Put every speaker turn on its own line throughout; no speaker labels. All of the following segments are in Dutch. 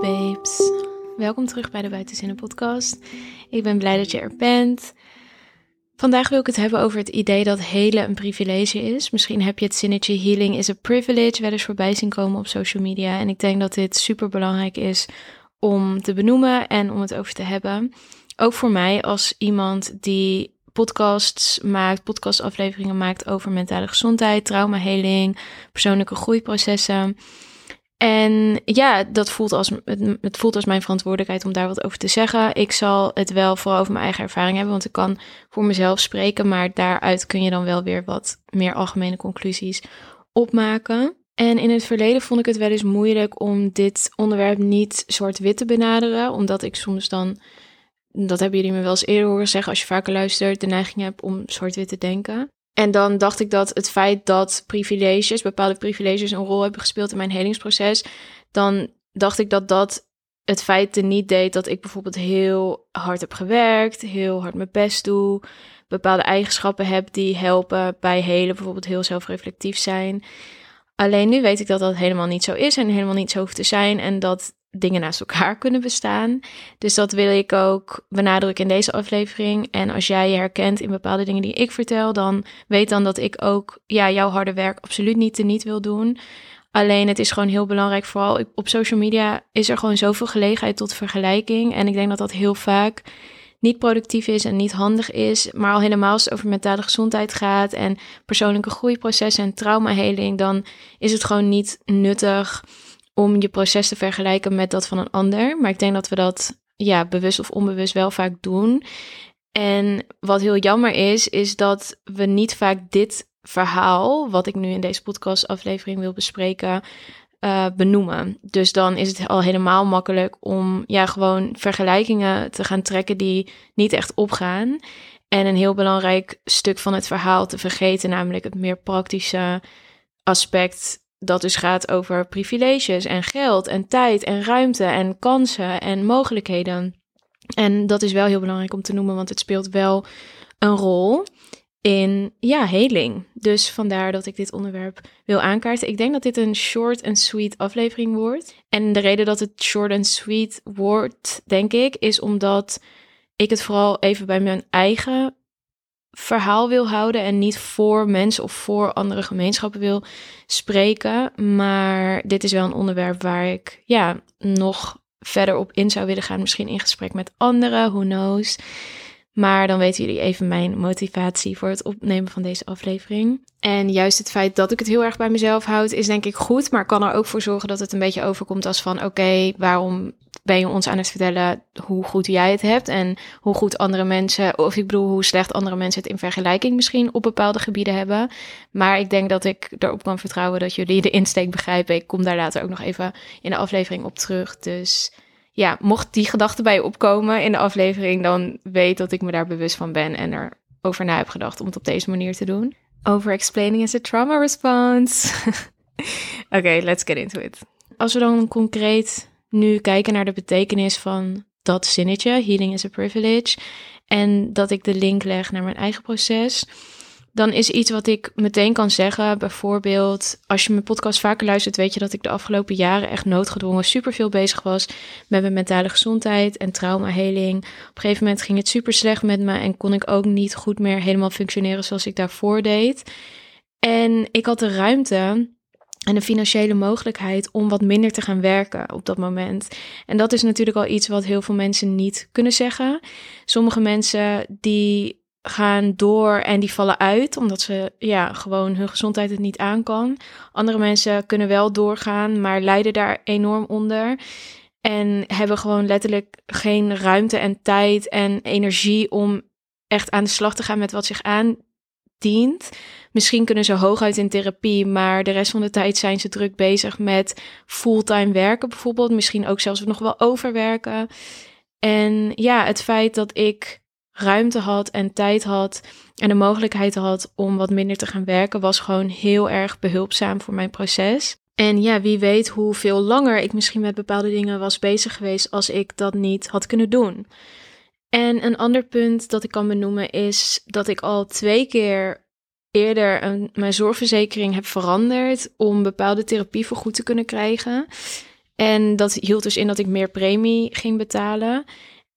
Babes, welkom terug bij de Buitenzinnen podcast. Ik ben blij dat je er bent. Vandaag wil ik het hebben over het idee dat helen een privilege is. Misschien heb je het zinnetje healing is a privilege wel eens voorbij zien komen op social media. En ik denk dat dit super belangrijk is om te benoemen en om het over te hebben. Ook voor mij als iemand die podcasts maakt, podcastafleveringen maakt over mentale gezondheid, traumaheling, persoonlijke groeiprocessen. En ja, dat voelt als, het, voelt als mijn verantwoordelijkheid om daar wat over te zeggen. Ik zal het wel vooral over mijn eigen ervaring hebben, want ik kan voor mezelf spreken, maar daaruit kun je dan wel weer wat meer algemene conclusies opmaken. En in het verleden vond ik het wel eens moeilijk om dit onderwerp niet zwart-wit te benaderen, omdat ik soms dan, dat hebben jullie me wel eens eerder horen zeggen als je vaker luistert, de neiging heb om zwart-wit te denken. En dan dacht ik dat het feit dat privileges, bepaalde privileges, een rol hebben gespeeld in mijn helingsproces, dan dacht ik dat dat het feit er niet deed dat ik bijvoorbeeld heel hard heb gewerkt, heel hard mijn best doe, bepaalde eigenschappen heb die helpen bij helen, bijvoorbeeld heel zelfreflectief zijn. Alleen nu weet ik dat dat helemaal niet zo is en helemaal niet zo hoeft te zijn en dat dingen naast elkaar kunnen bestaan. Dus dat wil ik ook benadrukken in deze aflevering. En als jij je herkent in bepaalde dingen die ik vertel, dan weet dan dat ik ook ja, jouw harde werk absoluut niet te niet wil doen. Alleen het is gewoon heel belangrijk, vooral op social media is er gewoon zoveel gelegenheid tot vergelijking. En ik denk dat dat heel vaak niet productief is en niet handig is. Maar al helemaal als het over mentale gezondheid gaat en persoonlijke groeiprocessen en traumaheling, dan is het gewoon niet nuttig om je proces te vergelijken met dat van een ander. Maar ik denk dat we dat ja, bewust of onbewust wel vaak doen. En wat heel jammer is, is dat we niet vaak dit verhaal, wat ik nu in deze podcastaflevering wil bespreken, uh, benoemen. Dus dan is het al helemaal makkelijk om ja, gewoon vergelijkingen te gaan trekken die niet echt opgaan. En een heel belangrijk stuk van het verhaal te vergeten, namelijk het meer praktische aspect dat dus gaat over privileges en geld en tijd en ruimte en kansen en mogelijkheden. En dat is wel heel belangrijk om te noemen, want het speelt wel een rol in ja, heling. Dus vandaar dat ik dit onderwerp wil aankaarten. Ik denk dat dit een short and sweet aflevering wordt. En de reden dat het short and sweet wordt, denk ik, is omdat ik het vooral even bij mijn eigen verhaal wil houden en niet voor mensen of voor andere gemeenschappen wil spreken. Maar dit is wel een onderwerp waar ik ja, nog verder op in zou willen gaan. Misschien in gesprek met anderen, who knows. Maar dan weten jullie even mijn motivatie voor het opnemen van deze aflevering. En juist het feit dat ik het heel erg bij mezelf houd, is denk ik goed. Maar kan er ook voor zorgen dat het een beetje overkomt als van: oké, waarom ben je ons aan het vertellen hoe goed jij het hebt en hoe goed andere mensen, of ik bedoel hoe slecht andere mensen het in vergelijking misschien op bepaalde gebieden hebben. Maar ik denk dat ik erop kan vertrouwen dat jullie de insteek begrijpen. Ik kom daar later ook nog even in de aflevering op terug. Dus ja, mocht die gedachte bij je opkomen in de aflevering, dan weet dat ik me daar bewust van ben en er over na heb gedacht om het op deze manier te doen. Over explaining is a trauma response. Oké, let's get into it. Als we dan concreet nu kijken naar de betekenis van dat zinnetje, healing is a privilege, en dat ik de link leg naar mijn eigen proces, dan is iets wat ik meteen kan zeggen, bijvoorbeeld, als je mijn podcast vaker luistert, weet je dat ik de afgelopen jaren echt noodgedwongen superveel bezig was met mijn mentale gezondheid en traumaheling. Op een gegeven moment ging het super slecht met me en kon ik ook niet goed meer helemaal functioneren zoals ik daarvoor deed. En ik had de ruimte en de financiële mogelijkheid om wat minder te gaan werken op dat moment. En dat is natuurlijk al iets wat heel veel mensen niet kunnen zeggen. Sommige mensen die gaan door en die vallen uit omdat ze ja, gewoon hun gezondheid het niet aan kan. Andere mensen kunnen wel doorgaan, maar lijden daar enorm onder. En hebben gewoon letterlijk geen ruimte en tijd en energie om echt aan de slag te gaan met wat zich aandient. Misschien kunnen ze hooguit in therapie, maar de rest van de tijd zijn ze druk bezig met fulltime werken bijvoorbeeld. Misschien ook zelfs nog wel overwerken. En ja, het feit dat ik ruimte had en tijd had en de mogelijkheid had om wat minder te gaan werken, was gewoon heel erg behulpzaam voor mijn proces. En ja, wie weet hoeveel langer ik misschien met bepaalde dingen was bezig geweest als ik dat niet had kunnen doen. En een ander punt dat ik kan benoemen is dat ik al twee keer eerder een, mijn zorgverzekering heb veranderd om bepaalde therapie voor goed te kunnen krijgen. En dat hield dus in dat ik meer premie ging betalen.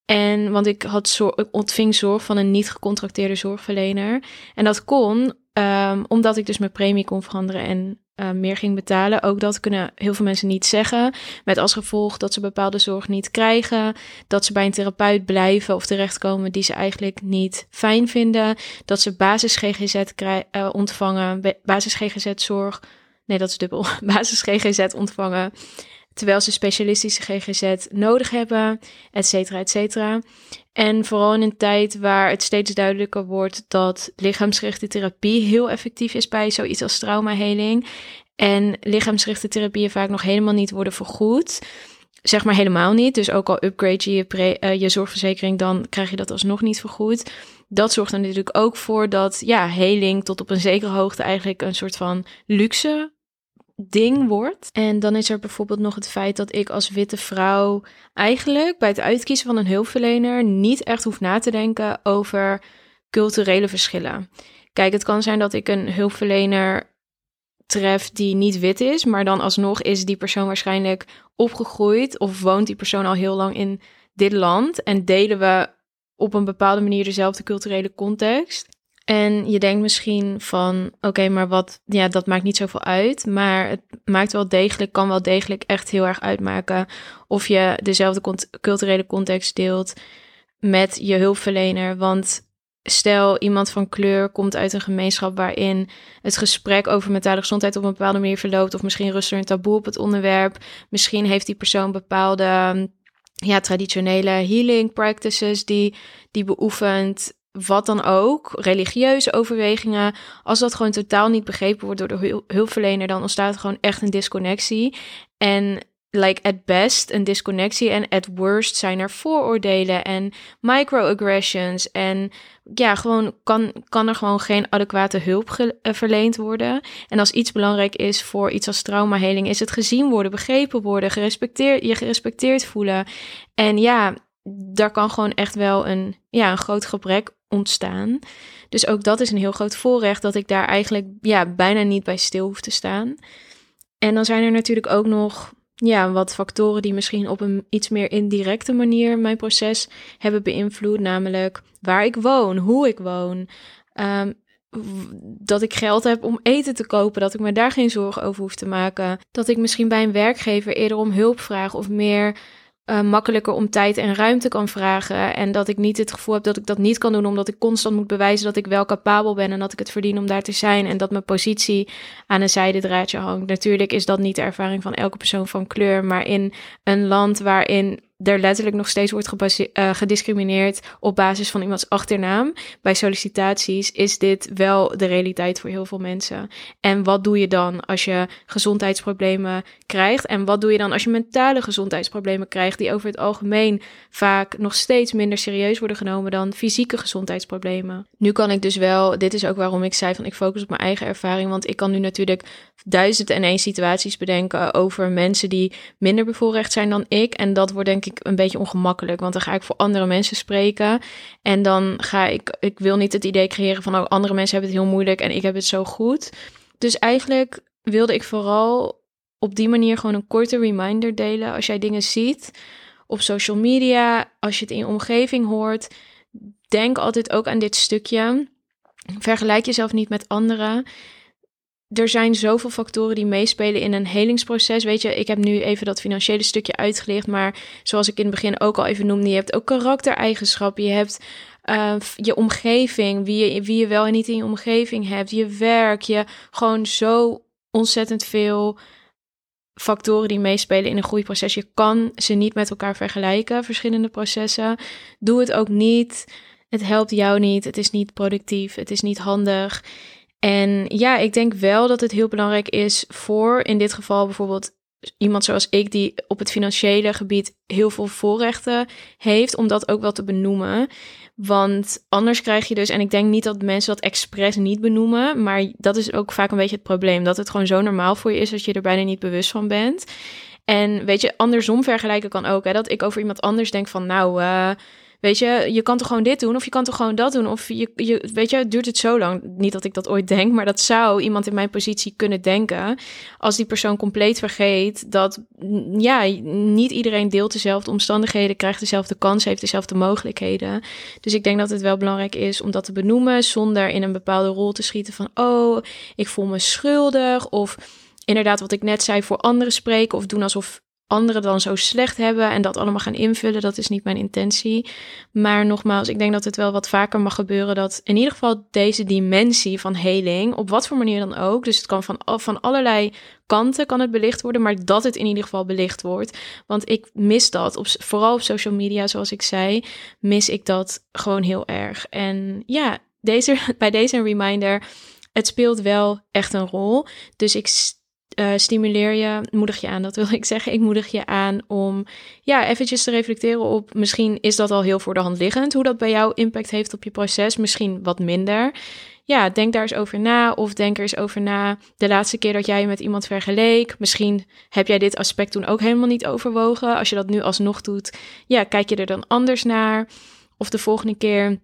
En want ik, had zorg, ontving zorg van een niet gecontracteerde zorgverlener. En dat kon um, omdat ik dus mijn premie kon veranderen en uh, meer ging betalen. Ook dat kunnen heel veel mensen niet zeggen. Met als gevolg dat ze bepaalde zorg niet krijgen. Dat ze bij een therapeut blijven of terechtkomen die ze eigenlijk niet fijn vinden. Dat ze basis GGZ uh, ontvangen. Basis GGZ zorg. Nee, dat is dubbel. Basis GGZ ontvangen terwijl ze specialistische GGZ nodig hebben, et cetera, et cetera. En vooral in een tijd waar het steeds duidelijker wordt dat lichaamsgerichte therapie heel effectief is bij zoiets als traumaheling. En lichaamsgerichte therapieën vaak nog helemaal niet worden vergoed. Zeg maar helemaal niet. Dus ook al upgrade je je, uh, je zorgverzekering, dan krijg je dat alsnog niet vergoed. Dat zorgt er natuurlijk ook voor dat ja, heling tot op een zekere hoogte eigenlijk een soort van luxe ding wordt. En dan is er bijvoorbeeld nog het feit dat ik als witte vrouw eigenlijk bij het uitkiezen van een hulpverlener niet echt hoef na te denken over culturele verschillen. Kijk, het kan zijn dat ik een hulpverlener tref die niet wit is, maar dan alsnog is die persoon waarschijnlijk opgegroeid of woont die persoon al heel lang in dit land en delen we op een bepaalde manier dezelfde culturele context. En je denkt misschien van, oké, maar wat, ja, dat maakt niet zoveel uit. Maar het maakt wel degelijk, kan wel degelijk echt heel erg uitmaken of je dezelfde culturele context deelt met je hulpverlener. Want stel iemand van kleur komt uit een gemeenschap waarin het gesprek over mentale gezondheid op een bepaalde manier verloopt, of misschien rust er een taboe op het onderwerp. Misschien heeft die persoon bepaalde ja, traditionele healing practices die, die beoefent wat dan ook, religieuze overwegingen, als dat gewoon totaal niet begrepen wordt door de hulpverlener, dan ontstaat er gewoon echt een disconnectie. En like at best een disconnectie en at worst zijn er vooroordelen en microaggressions en ja, gewoon kan, kan er gewoon geen adequate hulp eh, verleend worden. En als iets belangrijk is voor iets als traumaheling, is het gezien worden, begrepen worden, gerespecteerd, je gerespecteerd voelen. En ja, daar kan gewoon echt wel een, ja, een groot gebrek ontstaan. Dus ook dat is een heel groot voorrecht dat ik daar eigenlijk ja, bijna niet bij stil hoef te staan. En dan zijn er natuurlijk ook nog ja, wat factoren die misschien op een iets meer indirecte manier mijn proces hebben beïnvloed. Namelijk waar ik woon, hoe ik woon. Um, dat ik geld heb om eten te kopen, dat ik me daar geen zorgen over hoef te maken. Dat ik misschien bij een werkgever eerder om hulp vraag of meer uh, makkelijker om tijd en ruimte kan vragen. En dat ik niet het gevoel heb dat ik dat niet kan doen, omdat ik constant moet bewijzen dat ik wel capabel ben en dat ik het verdien om daar te zijn. En dat mijn positie aan een zijdendraadje hangt. Natuurlijk is dat niet de ervaring van elke persoon van kleur, maar in een land waarin er letterlijk nog steeds wordt uh, gediscrimineerd op basis van iemands achternaam. Bij sollicitaties is dit wel de realiteit voor heel veel mensen. En wat doe je dan als je gezondheidsproblemen krijgt? En wat doe je dan als je mentale gezondheidsproblemen krijgt, die over het algemeen vaak nog steeds minder serieus worden genomen dan fysieke gezondheidsproblemen? Nu kan ik dus wel, dit is ook waarom ik zei van ik focus op mijn eigen ervaring, want ik kan nu natuurlijk duizend en één situaties bedenken over mensen die minder bevoorrecht zijn dan ik. En dat wordt denk ik een beetje ongemakkelijk, want dan ga ik voor andere mensen spreken. En dan ga ik, ik wil niet het idee creëren van, oh, andere mensen hebben het heel moeilijk en ik heb het zo goed. Dus eigenlijk wilde ik vooral op die manier gewoon een korte reminder delen. Als jij dingen ziet op social media, als je het in je omgeving hoort, denk altijd ook aan dit stukje. Vergelijk jezelf niet met anderen er zijn zoveel factoren die meespelen in een helingsproces. Weet je, ik heb nu even dat financiële stukje uitgelicht. Maar zoals ik in het begin ook al even noemde, je hebt ook karaktereigenschappen. Je hebt uh, je omgeving, wie je, wie je wel en niet in je omgeving hebt. Je werk, je gewoon zo ontzettend veel factoren die meespelen in een groeiproces. Je kan ze niet met elkaar vergelijken, verschillende processen. Doe het ook niet. Het helpt jou niet. Het is niet productief. Het is niet handig. En ja, ik denk wel dat het heel belangrijk is voor in dit geval bijvoorbeeld iemand zoals ik, die op het financiële gebied heel veel voorrechten heeft, om dat ook wel te benoemen. Want anders krijg je dus, en ik denk niet dat mensen dat expres niet benoemen, maar dat is ook vaak een beetje het probleem, dat het gewoon zo normaal voor je is dat je er bijna niet bewust van bent. En weet je, andersom vergelijken kan ook, hè, dat ik over iemand anders denk van, nou, uh, Weet je, je kan toch gewoon dit doen of je kan toch gewoon dat doen of je, je weet je, duurt het zo lang. Niet dat ik dat ooit denk, maar dat zou iemand in mijn positie kunnen denken als die persoon compleet vergeet dat ja, niet iedereen deelt dezelfde omstandigheden, krijgt dezelfde kans, heeft dezelfde mogelijkheden. Dus ik denk dat het wel belangrijk is om dat te benoemen zonder in een bepaalde rol te schieten van oh, ik voel me schuldig of inderdaad wat ik net zei voor anderen spreken of doen alsof anderen dan zo slecht hebben en dat allemaal gaan invullen. Dat is niet mijn intentie. Maar nogmaals, ik denk dat het wel wat vaker mag gebeuren dat in ieder geval deze dimensie van heling, op wat voor manier dan ook, dus het kan van, van allerlei kanten kan het belicht worden, maar dat het in ieder geval belicht wordt. Want ik mis dat, op, vooral op social media, zoals ik zei, mis ik dat gewoon heel erg. En ja, deze, bij deze reminder, het speelt wel echt een rol. Dus ik uh, stimuleer je, moedig je aan, dat wil ik zeggen. Ik moedig je aan om ja, eventjes te reflecteren op, misschien is dat al heel voor de hand liggend, hoe dat bij jou impact heeft op je proces, misschien wat minder. Ja, denk daar eens over na of denk er eens over na de laatste keer dat jij je met iemand vergeleek. Misschien heb jij dit aspect toen ook helemaal niet overwogen. Als je dat nu alsnog doet, ja, kijk je er dan anders naar. Of de volgende keer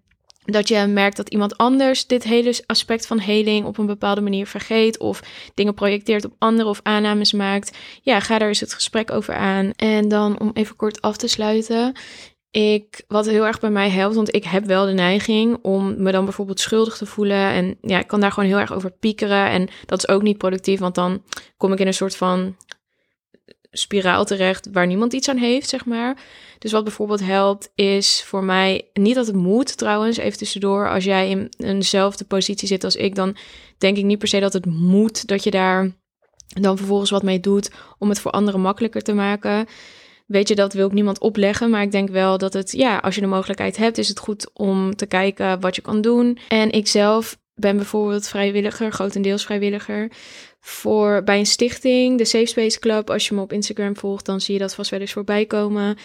dat je merkt dat iemand anders dit hele aspect van heling op een bepaalde manier vergeet of dingen projecteert op anderen of aannames maakt. Ja, ga daar eens het gesprek over aan. En dan om even kort af te sluiten. Ik, wat heel erg bij mij helpt, want ik heb wel de neiging om me dan bijvoorbeeld schuldig te voelen. En ja, ik kan daar gewoon heel erg over piekeren. En dat is ook niet productief, want dan kom ik in een soort van spiraal terecht waar niemand iets aan heeft, zeg maar. Dus wat bijvoorbeeld helpt, is voor mij niet dat het moet trouwens, even tussendoor. Als jij in eenzelfde positie zit als ik, dan denk ik niet per se dat het moet dat je daar dan vervolgens wat mee doet om het voor anderen makkelijker te maken. Weet je, dat wil ik niemand opleggen, maar ik denk wel dat het, ja, als je de mogelijkheid hebt, is het goed om te kijken wat je kan doen. En ik zelf ben bijvoorbeeld vrijwilliger, grotendeels vrijwilliger, voor, bij een stichting, de Safe Space Club. Als je me op Instagram volgt, dan zie je dat vast wel eens voorbij komen.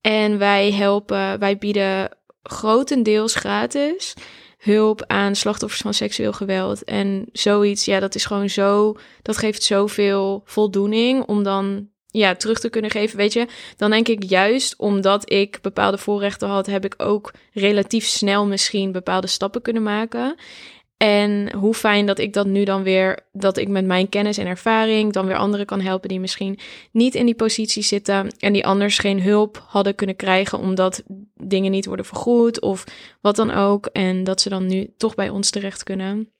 En wij helpen, wij bieden grotendeels gratis hulp aan slachtoffers van seksueel geweld. En zoiets, ja, dat is gewoon zo, dat geeft zoveel voldoening om dan ja, terug te kunnen geven. Weet je, dan denk ik juist omdat ik bepaalde voorrechten had, heb ik ook relatief snel misschien bepaalde stappen kunnen maken. En hoe fijn dat ik dat nu dan weer, dat ik met mijn kennis en ervaring dan weer anderen kan helpen die misschien niet in die positie zitten en die anders geen hulp hadden kunnen krijgen omdat dingen niet worden vergoed of wat dan ook. En dat ze dan nu toch bij ons terecht kunnen.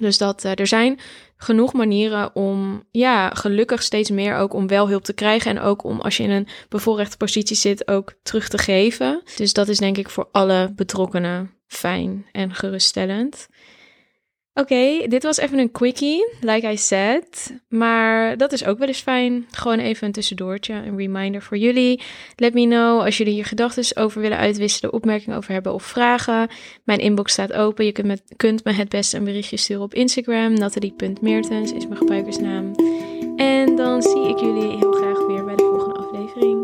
Dus dat uh, er zijn genoeg manieren om, ja, gelukkig steeds meer ook om wel hulp te krijgen. En ook om als je in een bevoorrechte positie zit, ook terug te geven. Dus dat is denk ik voor alle betrokkenen fijn en geruststellend. Oké, dit was even een quickie, like I said. Maar dat is ook wel eens fijn. Gewoon even een tussendoortje, een reminder voor jullie. Let me know als jullie hier gedachten over willen uitwisselen, opmerkingen over hebben of vragen. Mijn inbox staat open. Je kunt me, kunt me het beste een berichtje sturen op Instagram. Nathalie.meertens is mijn gebruikersnaam. En dan zie ik jullie heel graag weer bij de volgende aflevering.